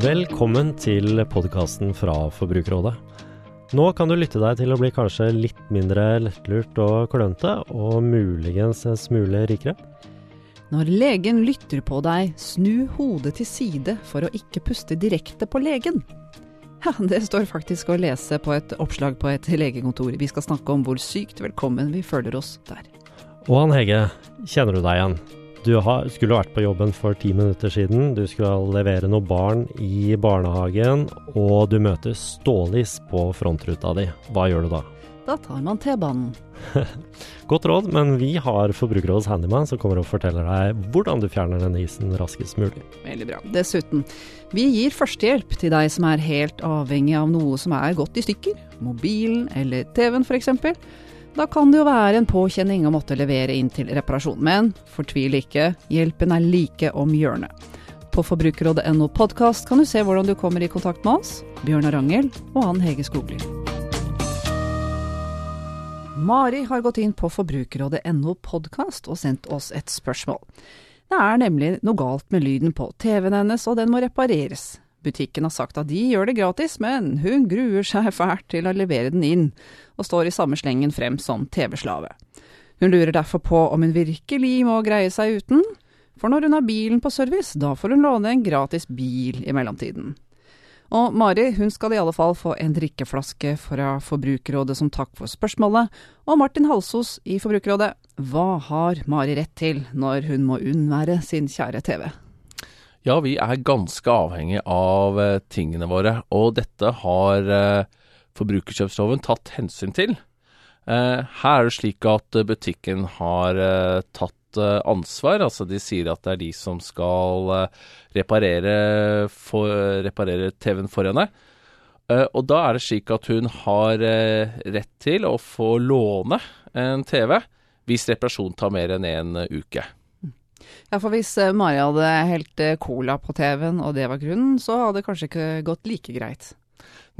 Velkommen til podkasten fra Forbrukerrådet. Nå kan du lytte deg til å bli kanskje litt mindre lettlurt og klønete, og muligens en smule rikere. Når legen lytter på deg, snu hodet til side for å ikke puste direkte på legen. Ja, det står faktisk å lese på et oppslag på et legekontor. Vi skal snakke om hvor sykt velkommen vi føler oss der. Og han Hege, kjenner du deg igjen? Du har, skulle vært på jobben for ti minutter siden, du skal levere noen barn i barnehagen, og du møter stålis på frontruta di. Hva gjør du da? Da tar man T-banen. Godt råd, men vi har Forbrukerrådets handyman som kommer og forteller deg hvordan du fjerner denne isen raskest mulig. Veldig bra. Dessuten, vi gir førstehjelp til deg som er helt avhengig av noe som er gått i stykker. Mobilen eller TV-en f.eks. Da kan det jo være en påkjenning å måtte levere inn til reparasjon, men fortvil ikke, hjelpen er like om hjørnet. På forbrukerrådet.no podkast kan du se hvordan du kommer i kontakt med oss, Bjørnar Angel og Ann Hege Skogli. Mari har gått inn på forbrukerrådet.no podkast og sendt oss et spørsmål. Det er nemlig noe galt med lyden på TV-en hennes, og den må repareres. Butikken har sagt at de gjør det gratis, men hun gruer seg fælt til å levere den inn, og står i samme slengen frem som TV-slave. Hun lurer derfor på om hun virkelig må greie seg uten, for når hun har bilen på service, da får hun låne en gratis bil i mellomtiden. Og Mari hun skal i alle fall få en drikkeflaske fra Forbrukerrådet som takk for spørsmålet, og Martin Halsos i Forbrukerrådet, hva har Mari rett til når hun må unnvære sin kjære TV? Ja, vi er ganske avhengig av eh, tingene våre, og dette har eh, forbrukerkjøpsloven tatt hensyn til. Eh, her er det slik at butikken har tatt ansvar, altså de sier at det er de som skal reparere, reparere TV-en for henne. og da er det slik at hun har rett til å få låne en TV hvis reparasjon tar mer enn en uke. Ja, for hvis eh, Mari hadde helt eh, cola på TV-en, og det var grunnen, så hadde det kanskje ikke gått like greit.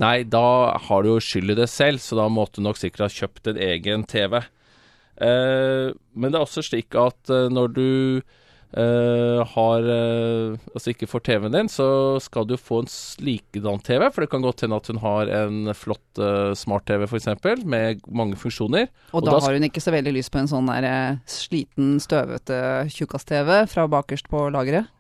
Nei, da har du jo skyld i det selv, så da måtte du nok sikkert ha kjøpt en egen TV. Eh, men det er også slik at eh, når du Uh, har uh, Altså ikke får TV-en din, så skal du få en likedan TV. For det kan godt hende at hun har en flott uh, smart-TV f.eks. med mange funksjoner. Og, og da, da, har hun ikke så veldig lyst på en sånn der sliten, støvete tjukkas-TV fra bakerst på lageret?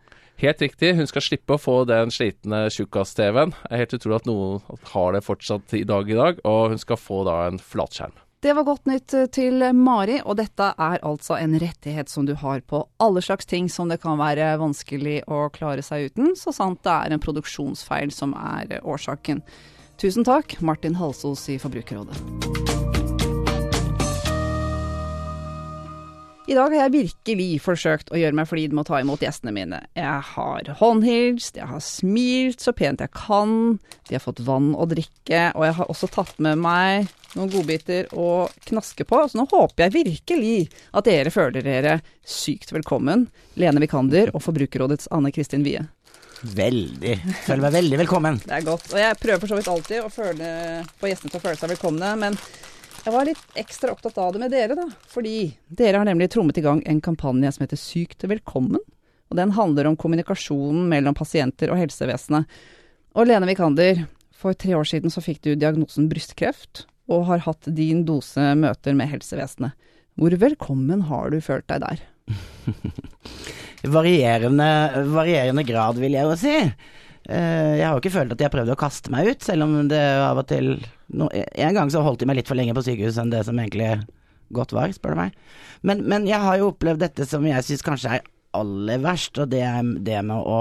Helt riktig, hun skal slippe å få den slitne tjukkas-TV-en. Helt utrolig at noen har det fortsatt i dag i dag, og hun skal få da en flatskjerm. Det var godt nytt eh, til Mari, og dette er altså en rettighet som du har på alle slags ting som det kan være vanskelig å klare seg uten, så sant det er en produksjonsfeil som er årsaken. Tusen takk, Martin Halsos i Forbrukerrådet. I dag har jeg virkelig forsøkt å gjøre meg flid med å ta imot gjestene mine. Jeg har håndhilst, jeg har smilt så pent jeg kan, de har fått vann å drikke, og jeg har også tatt med meg noen godbiter å knaske på. Så nå håper jeg virkelig at dere føler dere sykt velkommen, Lene Vikander og Forbrukerrådets Anne Kristin Wie. Veldig. Føler meg veldig velkommen. Det er godt. Og jeg prøver for så vidt alltid å føle, få gjestene til å føle seg velkomne, men jeg var litt ekstra opptatt av det med dere, da. Fordi dere har nemlig trommet i gang en kampanje som heter Sykt velkommen. Og den handler om kommunikasjonen mellom pasienter og helsevesenet. Og Lene Vikander, for tre år siden så fikk du diagnosen brystkreft, og har hatt din dose møter med helsevesenet. Hvor velkommen har du følt deg der? varierende, varierende grad, vil jeg jo si. Eh, jeg har jo ikke følt at de har prøvd å kaste meg ut, selv om det av og til no, En gang så holdt de meg litt for lenge på sykehus enn det som egentlig godt var, spør du meg. Men, men jeg har jo opplevd dette som jeg syns kanskje er aller verst, og det er det med å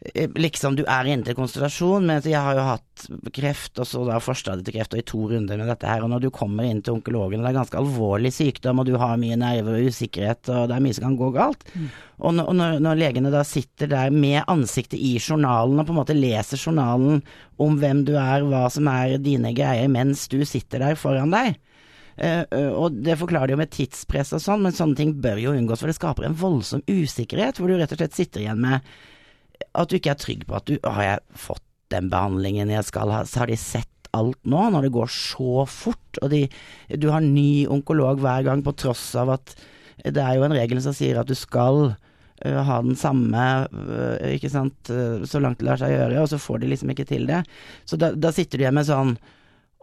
liksom du er inne til konstellasjon, men jeg har jo hatt kreft, og så da forstadiet til kreft, og i to runder med dette her, og når du kommer inn til onkologen, og det er ganske alvorlig sykdom, og du har mye nerver og usikkerhet, og det er mye som kan gå galt, mm. og, når, når, når, legene da sitter der med ansiktet i journalen, og på en måte leser journalen om hvem du er, hva som er dine greier, mens du sitter der foran deg, Uh, uh, og det forklarer de jo med tidspress og sånn, men sånne ting bør jo unngås, for det skaper en voldsom usikkerhet, hvor du rett og slett sitter igjen med at du ikke er trygg på at du Har jeg fått den behandlingen jeg skal ha? Så har de sett alt nå, når det går så fort, og de, du har ny onkolog hver gang, på tross av at det er jo en regel som sier at du skal uh, ha den samme, uh, ikke sant, uh, så langt det lar seg gjøre, og så får de liksom ikke til det. Så da, da sitter du igjen med sånn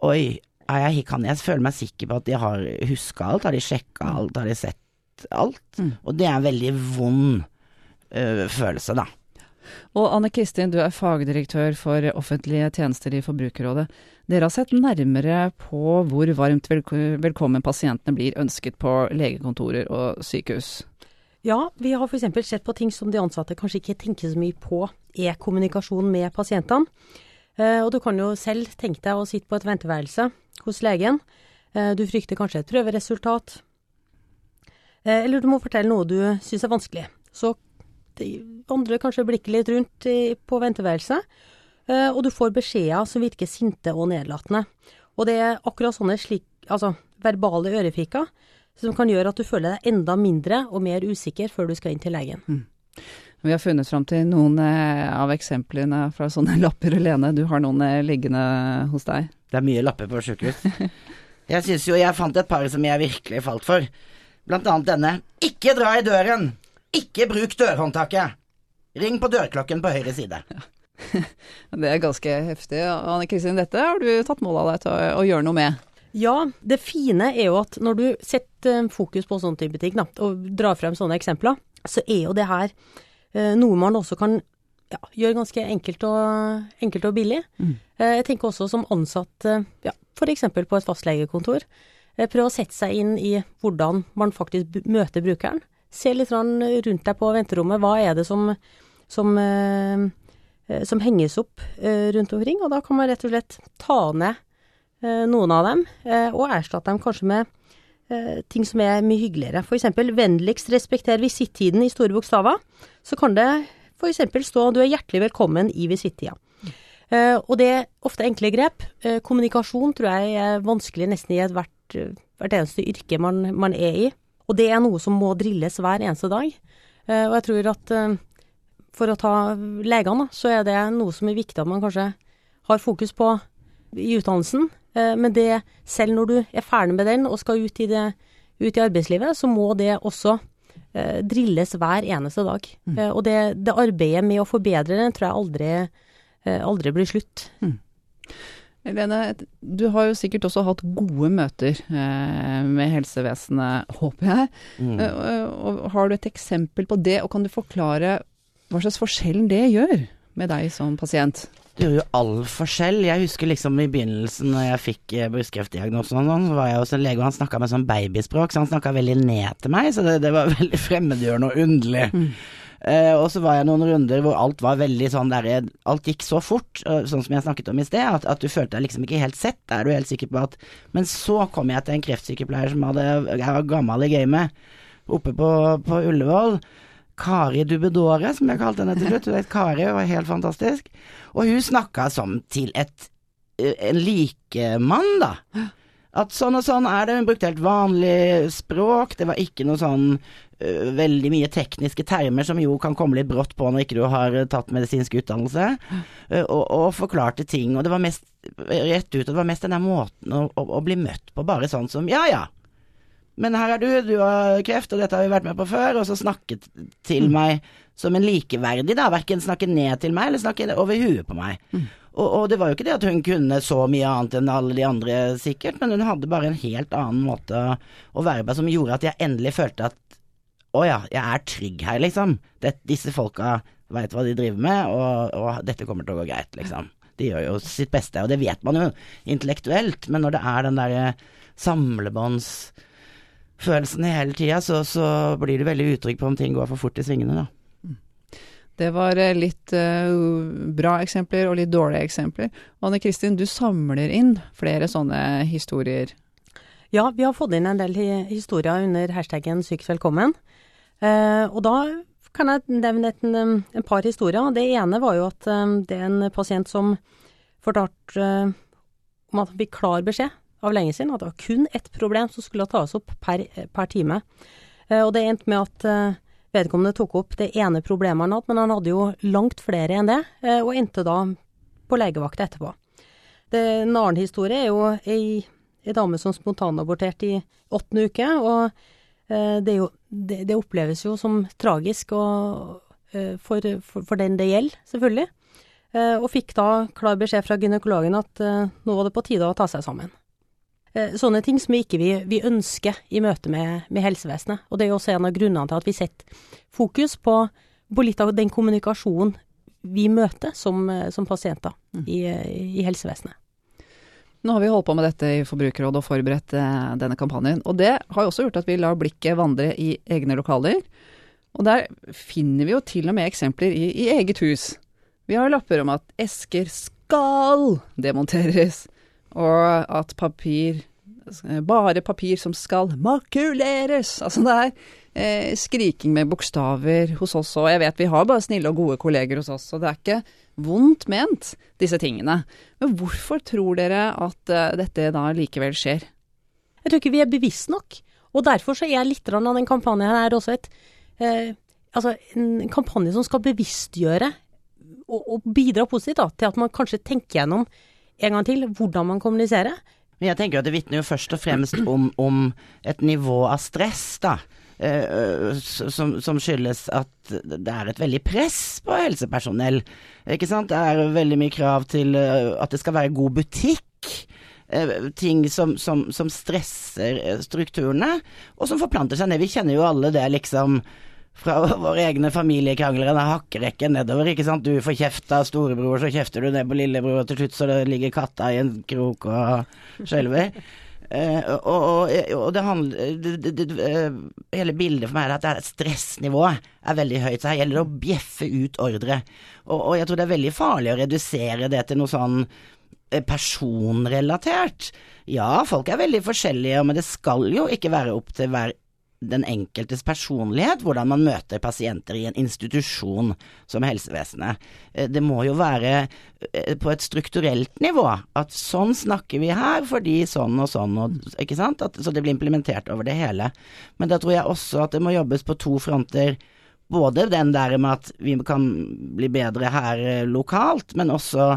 Oi, jeg, kan jeg føle meg sikker på at de har huska alt? Har de sjekka alt? Har de sett alt? Mm. Og det er en veldig vond følelse, da. Og Anne Kristin, du er fagdirektør for offentlige tjenester i Forbrukerrådet. Dere har sett nærmere på hvor varmt velkommen pasientene blir ønsket på legekontorer og sykehus. Ja, vi har f.eks. sett på ting som de ansatte kanskje ikke tenker så mye på, er kommunikasjon med pasientene. Eh, og du kan jo selv tenke deg å sitte på et venteværelse hos legen. Eh, du frykter kanskje et prøveresultat. Eh, eller du må fortelle noe du syns er vanskelig. Så andre kanskje blikker litt rundt i, på venteværelset, eh, og du får beskjeder som virker sinte og nedlatende. Og det er akkurat sånne slik, altså, verbale ørefiker som kan gjøre at du føler deg enda mindre og mer usikker før du skal inn til legen. Vi har funnet fram til noen eh, av eksemplene fra sånne lapper, Lene. Du har noen eh, liggende hos deg. Det er mye lapper på sjukehus. Jeg syns jo jeg fant et par som jeg virkelig falt for. Blant annet denne. Ikke dra i døren! Ikke bruk dørhåndtaket! Ring på dørklokken på høyre side. Det er ganske heftig. Anne Kristin, dette har du tatt mål av deg til å, å gjøre noe med. Ja, det fine er jo at når du setter eh, fokus på sånn type ting, da, og drar frem sånne eksempler, så er jo det her eh, noe man også kan ja, gjøre ganske enkelt og, enkelt og billig. Mm. Eh, jeg tenker også som ansatt, ja, f.eks. på et fastlegekontor, Prøve å sette seg inn i hvordan man faktisk møter brukeren. Se litt rundt deg på venterommet, hva er det som, som, eh, eh, som henges opp eh, rundt omkring, og da kan man rett og slett ta ned noen av dem, og erstatte dem kanskje med ting som er mye hyggeligere. Eksempel vennligst respekter visittiden i store bokstaver. Så kan det eksempel stå du er hjertelig velkommen i visittida. Og det er ofte enkle grep. Kommunikasjon tror jeg er vanskelig nesten i ethvert eh, hvert eneste yrke man, man er i. Og det er noe som må drilles hver eneste dag. Eh, og jeg tror at eh, for å ta legene, så er det noe som er viktig at man kanskje har fokus på i utdannelsen. Eh, Men det, selv når du er ferdig med den og skal ut i, det, ut i arbeidslivet, så må det også drilles hver eneste dag. Mm. og det, det arbeidet med å forbedre den tror jeg aldri, aldri blir slutt. Helene, du har jo sikkert også hatt gode møter eh, med helsevesenet, håper jeg. Mm. Eh, og har du et eksempel på det, og kan du forklare hva slags forskjellen det gjør med deg som pasient? Det gjør jo all forskjell. Jeg husker liksom i begynnelsen når jeg fikk eh, brystkreftdiagnosen og sånn, så var jeg hos en lege, og han snakka med sånn babyspråk, så han snakka veldig ned til meg, så det, det var veldig fremmedgjørende og underlig. Eh, og så var jeg noen runder hvor alt var veldig sånn der Alt gikk så fort, eh, sånn som jeg snakket om i sted, at, at du følte deg liksom ikke helt sett. Er du helt sikker på at Men så kom jeg til en kreftsykepleier som hadde Jeg var gammel i gamet, oppe på, på Ullevål. Kari Dubedore, som jeg kalte henne til slutt. Hun het Kari var helt fantastisk. Og hun snakka som til et eh, en likemann, da. At sånn og sånn er det. Hun brukte helt vanlig språk. Det var ikke noe sånn veldig mye tekniske termer som jo kan komme litt brått på når ikke du har øh, tatt medisinsk utdannelse, øh, og, og forklarte ting. Og det var mest rett ut, og det var mest den der måten å, å, å bli møtt på, bare sånn som ja ja. Men her er du, du har kreft, og dette har vi vært med på før, og så snakket til meg som en likeverdig, da. Verken snakke ned til meg, eller snakke over huet på meg. Og, og det var jo ikke det at hun kunne så mye annet enn alle de andre, sikkert, men hun hadde bare en helt annen måte å være på som gjorde at jeg endelig følte at å ja, jeg er trygg her, liksom. Det, disse folka veit hva de driver med, og, og dette kommer til å gå greit, liksom. De gjør jo sitt beste, og det vet man jo intellektuelt, men når det er den derre samlebåndsfølelsen hele tida, så, så blir du veldig utrygg på om ting går for fort i svingene, da. Det var eh, litt uh, bra eksempler og litt dårlige eksempler. Anne Kristin, du samler inn flere sånne historier. Ja, vi har fått inn en del historier under hashtaggen Sykt velkommen. Eh, og da kan jeg nevne et, en, par historier. Det ene var jo at eh, det er en pasient som fortalte eh, om at han fikk klar beskjed av lenge siden at det var kun ett problem som skulle tas opp per, per time. Og det endte med at vedkommende tok opp det ene problemet han hadde, men han hadde jo langt flere enn det, og endte da på legevakta etterpå. Det, en annen historie er jo ei, ei dame som spontanaborterte i åttende uke, og det, er jo, det, det oppleves jo som tragisk og, eh, for, for, for den det gjelder, selvfølgelig. Eh, og fikk da klar beskjed fra gynekologen at eh, nå var det på tide å ta seg sammen. Eh, Sånne ting som ikke vi, vi ønsker i møte med, med helsevesenet. Og det er jo også en av grunnene til at vi setter fokus på, på litt av den kommunikasjonen vi møter som, eh, som pasienter i, i helsevesenet. Nå har vi holdt på med dette i Forbrukerrådet og forberedt eh, denne kampanjen. Og det har jo også gjort at vi lar blikket vandre i egne lokaler. Og der finner vi jo til og med eksempler i, i eget hus. Vi har lapper om at esker skal demonteres, og at papir Bare papir som skal makuleres. Altså det er eh, skriking med bokstaver hos oss, og jeg vet vi har bare snille og gode kolleger hos oss, så det er ikke vondt ment, disse tingene. Men hvorfor tror dere at eh, dette da likevel skjer? Jeg tror ikke vi er bevisst nok. Og derfor så er litt av den kampanjen her også et eh, Altså en kampanje som skal bevisstgjøre og, og bidra positivt da, til at man kanskje tenker gjennom en gang til hvordan man kommuniserer. Men jeg tenker at det vitner jo først og fremst om, om et nivå av stress, da. Eh, som, som skyldes at det er et veldig press på helsepersonell. Ikke sant? Det er veldig mye krav til eh, at det skal være god butikk. eh, Ting som, som, som stresser strukturene, og som forplanter seg ned. Vi kjenner jo alle det, liksom fra våre egne familiekrangler, en hakkerekke nedover, ikke sant. Du får kjeft av storebror, så kjefter du ned på lillebror, og til slutt så ligger katta i en krok og skjelver. Eh, og, og, og det handler det, det, det, eh, Hele bildet for meg er at stressnivået er veldig høyt, så her gjelder det å bjeffe ut ordre. Og, og jeg tror det er veldig farlig å redusere det til noe sånn eh, personrelatert. Ja, folk er veldig forskjellige, men det skal jo ikke være opp til hver den enkeltes personlighet, hvordan man møter pasienter i en institusjon som helsevesenet. Eh, Det må jo være eh, på et strukturelt nivå, at sånn snakker vi her fordi sånn og sånn, og, ikke sant? At, så det blir implementert over det hele. Men da tror jeg også at det må jobbes på to fronter. Både den der med at vi kan bli bedre her eh, lokalt, men også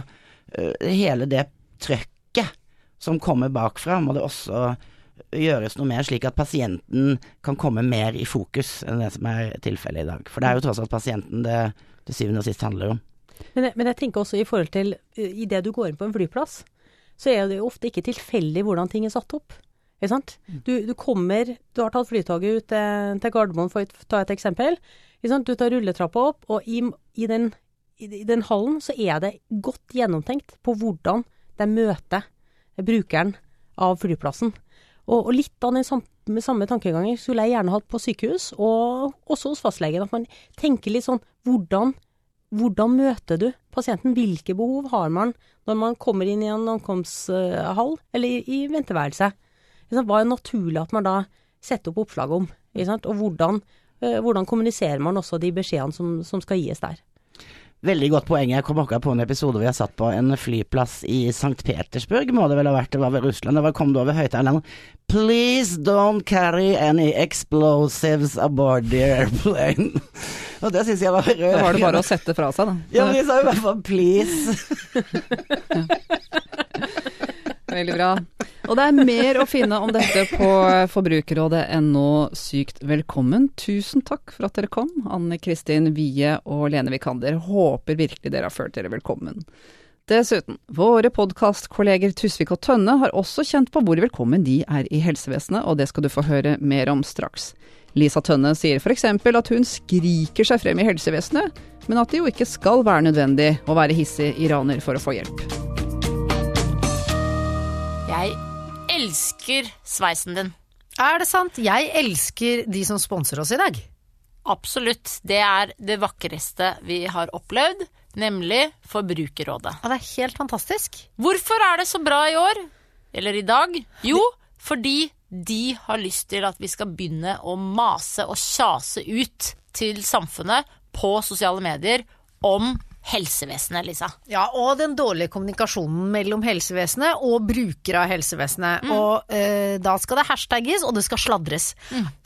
hele det trøkket som kommer bakfra, må det også gjøres noe mer, slik at pasienten kan komme mer i fokus enn det som er tilfellet i dag. For det er jo tross alt pasienten det til syvende og sist handler om. Men jeg, men jeg tenker også i forhold til uh, idet du går inn på en flyplass, så er det jo ofte ikke tilfeldig hvordan ting er satt opp. Ikke sant? Du, du kommer Du har tatt flytoget ut til, til Gardermoen, for å ta et eksempel. Du tar rulletrappa opp, og i, i, den, i, i den hallen så er det godt gjennomtenkt på hvordan de møter brukeren av flyplassen. Og, og litt av den samme, samme tankeganger skulle jeg gjerne hatt på sykehus, og også hos fastlegen. At man tenker litt sånn hvordan, hvordan møter du pasienten? Hvilke behov har man når man kommer inn i en ankomsthall eller i, venteværelset? Hva er naturlig at man da setter opp oppslag om? Og hvordan, eh, hvordan kommuniserer man også de beskjedene som, som skal gis der? Veldig godt poeng. Jeg kom akkurat på en episode hvor jeg satt på en flyplass i St. Petersburg, må det vel ha vært, det var ved Russland. Da kom det over høyttaleren Please don't carry any explosives aboard the airplane. Og det syns jeg var rørende. Da var det bare å sette fra seg, da. Ja, men de sa i hvert fall please. Veldig bra. Og det er mer å finne om dette på forbrukerrådet.no sykt velkommen. Tusen takk for at dere kom, Anne Kristin Wie og Lene Vikander. Håper virkelig dere har følt dere velkommen. Dessuten, våre podkastkolleger Tusvik og Tønne har også kjent på hvor velkommen de er i helsevesenet, og det skal du få høre mer om straks. Lisa Tønne sier f.eks. at hun skriker seg frem i helsevesenet, men at det jo ikke skal være nødvendig å være hissig iraner for å få hjelp. Jeg elsker sveisen din. Er det sant? Jeg elsker de som sponser oss i dag. Absolutt. Det er det vakreste vi har opplevd, nemlig Forbrukerrådet. Ja, det er helt fantastisk. Hvorfor er det så bra i år? Eller i dag? Jo, fordi de har lyst til at vi skal begynne å mase og kjase ut til samfunnet på sosiale medier om helsevesenet, Lisa. Ja, og den dårlige kommunikasjonen mellom helsevesenet og brukere av helsevesenet. Og eh, da skal det hashtagges, og det skal sladres.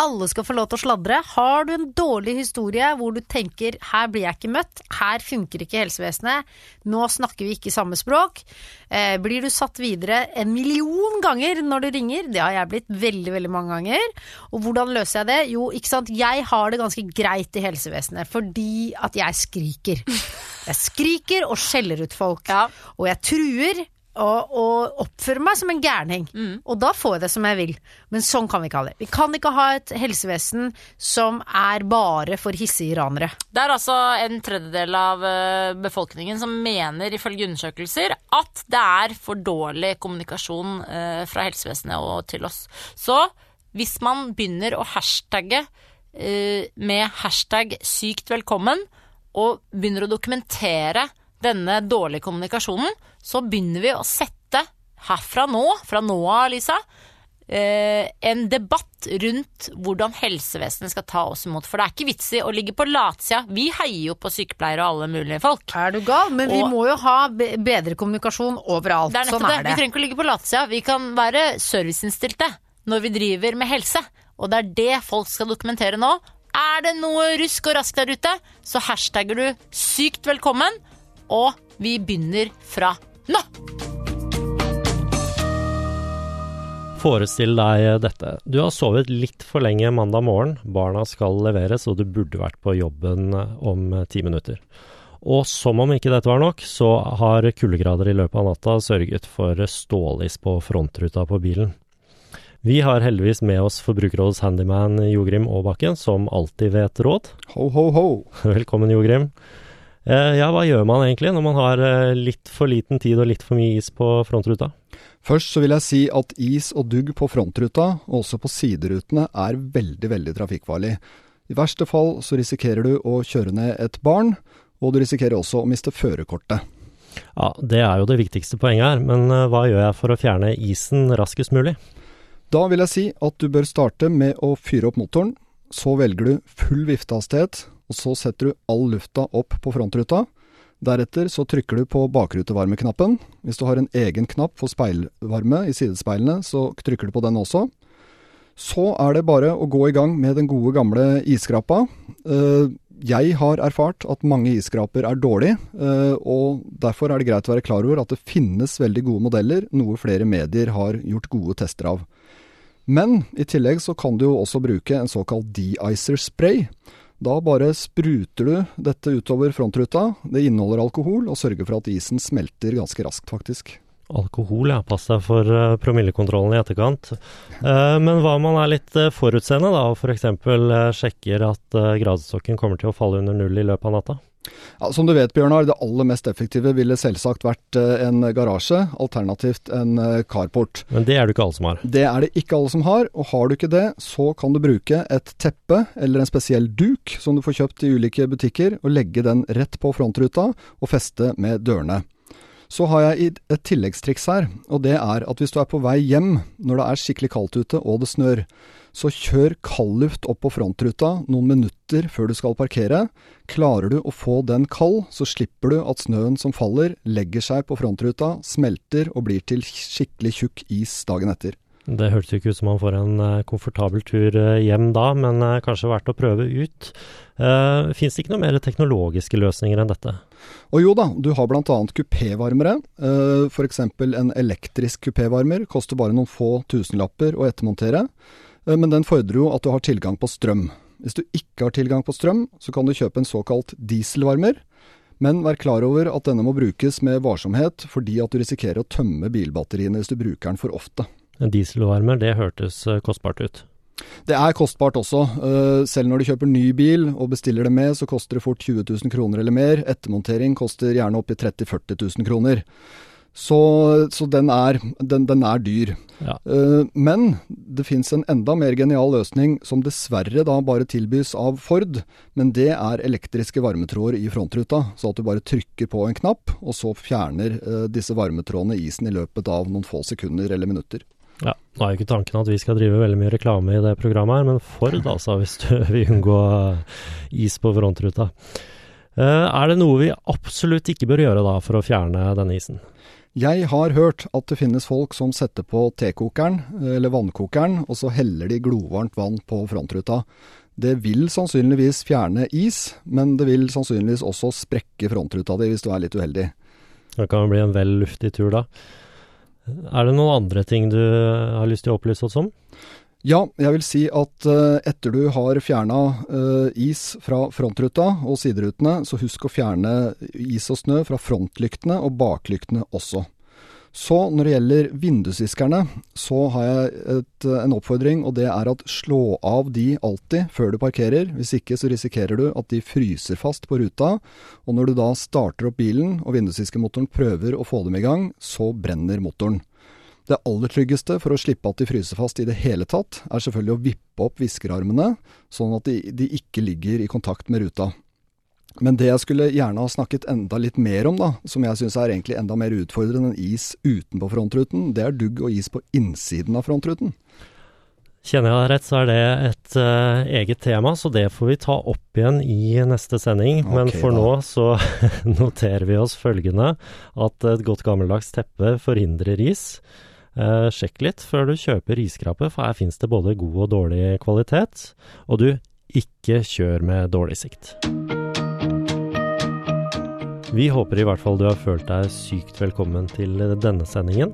Alle skal få lov til å sladre. Har du en dårlig historie hvor du tenker 'her blir jeg ikke møtt', 'her funker ikke helsevesenet', 'nå snakker vi ikke samme språk', eh, blir du satt videre en million ganger når du ringer. Det har jeg blitt veldig, veldig mange ganger. Og hvordan løser jeg det? Jo, ikke sant, jeg har det ganske greit i helsevesenet fordi at jeg skriker. Jeg skriker og skjeller ut folk. Ja. Og jeg truer og, og oppfører meg som en gærning. Og da får jeg det som jeg vil. Men sånn kan vi ikke ha det. Vi kan ikke ha et helsevesen som er bare for hissige iranere. Det er altså en tredjedel av eh, befolkningen som mener, ifølge undersøkelser, at det er for dårlig kommunikasjon eh, fra helsevesenet og til oss. Så hvis man begynner å hashtagge eh, med hashtag sykt velkommen, og begynner å dokumentere denne dårlige kommunikasjonen, så begynner vi å sette herfra nå, fra nå av, Lisa, eh, en debatt rundt hvordan helsevesenet skal ta oss imot. For det er ikke vits i å ligge på latsida. Vi heier jo på sykepleiere og alle mulige folk. Er du gal? Men vi må jo ha bedre kommunikasjon overalt. Det er nettopp er det. Vi trenger ikke å ligge på latsida. Vi kan være serviceinnstilte når vi driver med helse. Og det er det folk skal dokumentere nå. Er det noe rusk og rask der ute, så hashtagger du 'sykt velkommen', og vi begynner fra nå! Forestill deg dette. Du har sovet litt for lenge mandag morgen. Barna skal leveres, og du burde vært på jobben om ti minutter. Og som om ikke dette var nok, så har kuldegrader i løpet av natta sørget for stålis på frontruta på bilen. Vi har heldigvis med oss Forbrukerrådets handyman Jogrim Aabakken, som alltid vet råd. Ho, ho, ho. Velkommen, Jogrim. Eh, ja, hva gjør man egentlig når man har eh, litt for liten tid og litt for mye is på frontruta? Først så vil jeg si at is og dugg på frontruta, og også på siderutene, er veldig, veldig trafikkfarlig. I verste fall så risikerer du å kjøre ned et barn, og du risikerer også å miste førerkortet. Ja, det er jo det viktigste poenget her, men eh, hva gjør jeg for å fjerne isen raskest mulig? Da vil jeg si at du bør starte med å fyre opp motoren, så velger du full viftehastighet, og så setter du all lufta opp på frontruta. Deretter så trykker du på bakrutevarmeknappen. Hvis du har en egen knapp for speilvarme i sidespeilene, så trykker du på den også. Så er det bare å gå i gang med den gode gamle isskrapa. Eh, Jeg har erfart at mange isskraper er dårlig, eh, og derfor er det greit å være klar over at det finnes veldig gode modeller, noe flere medier har gjort gode tester av. Men i tillegg så kan du jo også bruke en såkalt de-icer spray. Da bare spruter du dette utover frontruta. Det inneholder alkohol, og sørger for at isen smelter ganske raskt, faktisk. Alkohol, ja. Pass deg for eh, promillekontrollen i etterkant. Eh, men hva om man er litt uh, forutseende, da, og f.eks. Sjekker at gradstokken kommer til å falle under null i løpet av natta? Ja, som du vet, Bjørnar, det aller mest effektive ville selvsagt vært eh, en garasje, alternativt en eh, carport. Men det er det ikke alle som har. Det er det ikke alle som har, og har du ikke det, så kan du bruke et teppe eller en spesiell duk som du får kjøpt i ulike butikker, og legge den rett på frontruta og feste med dørene. Så har jeg et tilleggstriks her, og det er at hvis du er på vei hjem når det er skikkelig kaldt ute og det snør, så kjør kaldluft opp på frontruta noen minutter før du skal parkere. Klarer du å få den kald, så slipper du at snøen som faller, legger seg på frontruta, smelter og blir til skikkelig tjukk is dagen etter. Det hørtes jo ikke ut som man får en eh, komfortabel tur eh, hjem da, men eh, kanskje verdt å prøve ut. Uh, Fins det ikke noen mer teknologiske løsninger enn dette? Og jo da, du har annet kupévarmere. Uh, F.eks. en elektrisk kupévarmer koster bare noen få tusenlapper å ettermontere, men den fordrer jo at du har tilgang på strøm. Hvis du ikke har tilgang på strøm, så kan du kjøpe en såkalt dieselvarmer. Men vær klar over at denne må brukes med varsomhet, fordi at du risikerer å tømme bilbatteriene hvis du bruker den for ofte. En dieselvarmer, det hørtes eh, kostbart ut. Det er kostbart også. Eh, Selv når du kjøper ny bil og bestiller det med, så koster det fort 20 000 kroner eller mer. Ettermontering koster gjerne opp i 30 000-40 000 kroner. Så, så den, er, den, den er dyr. Ja. Eh, Men det fins en enda mer genial løsning som dessverre da bare tilbys av Ford, men det er elektriske varmetråder i frontruta. Så at du bare trykker på en knapp, og så fjerner eh, disse varmetrådene isen i løpet av noen få sekunder eller minutter. Ja, Nå er jo ikke tanken at vi skal drive veldig mye reklame i det programmet her, men Ford altså, hvis du vil unngå eh, is på frontruta. Eh, er det noe vi absolutt ikke bør gjøre da for å fjerne denne isen? Jeg har hørt at det finnes folk som setter på tekokeren, eller vannkokeren, og så heller de glovarmt vann på frontruta. Det vil sannsynligvis fjerne is, men det vil sannsynligvis også sprekke frontruta di hvis du er litt uheldig. Det kan bli en vel luftig tur da. Er det noen andre ting du har lyst til å opplyse oss om? Ja, jeg vil si at uh, etter du har fjerna uh, is fra frontruta og siderutene, så husk å fjerne is og snø fra frontlyktene og baklyktene også. Så når det gjelder vindusviskerne, så har jeg et, en oppfordring, og det er at slå av de alltid før du parkerer. Hvis ikke så risikerer du at de fryser fast på ruta, og når du da starter opp bilen og vindusviskermotoren prøver å få dem i gang, så brenner motoren. Det aller tryggeste for å slippe at de fryser fast i det hele tatt, er selvfølgelig å vippe opp viskerarmene, sånn at de, de ikke ligger i kontakt med ruta. Men det jeg skulle gjerne ha snakket enda litt mer om, da, som jeg syns er egentlig enda mer utfordrende enn is utenpå frontruten, det er dugg og is på innsiden av frontruten. Kjenner jeg deg rett, så er det et uh, eget tema, så det får vi ta opp igjen i neste sending. Okay, Men for da. nå så noterer vi oss følgende, at et godt gammeldags teppe forhindrer is. Eh, sjekk litt før du kjøper riskrape, for her fins det både god og dårlig kvalitet. Og du, ikke kjør med dårlig sikt. Vi håper i hvert fall du har følt deg sykt velkommen til denne sendingen.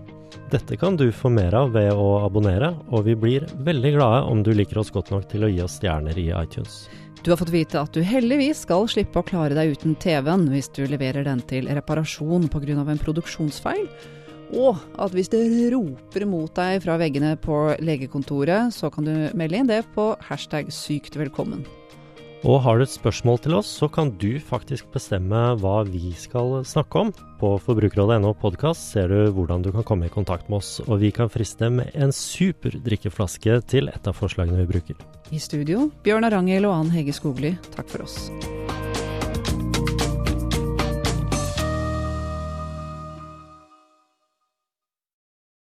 Dette kan du få mer av ved å abonnere, og vi blir veldig glade om du liker oss godt nok til å gi oss stjerner i iTunes. Du har fått vite at du heldigvis skal slippe å klare deg uten TV-en hvis du leverer den til reparasjon pga. en produksjonsfeil. Og at hvis det roper mot deg fra veggene på legekontoret, så kan du melde inn det på hashtag sykt velkommen. Og har du et spørsmål til oss, så kan du faktisk bestemme hva vi skal snakke om. På forbrukerrådet.no podkast ser du hvordan du kan komme i kontakt med oss, og vi kan friste med en super drikkeflaske til et av forslagene vi bruker. I studio, Bjørn Arangel og Ann Hege Skogli, takk for oss.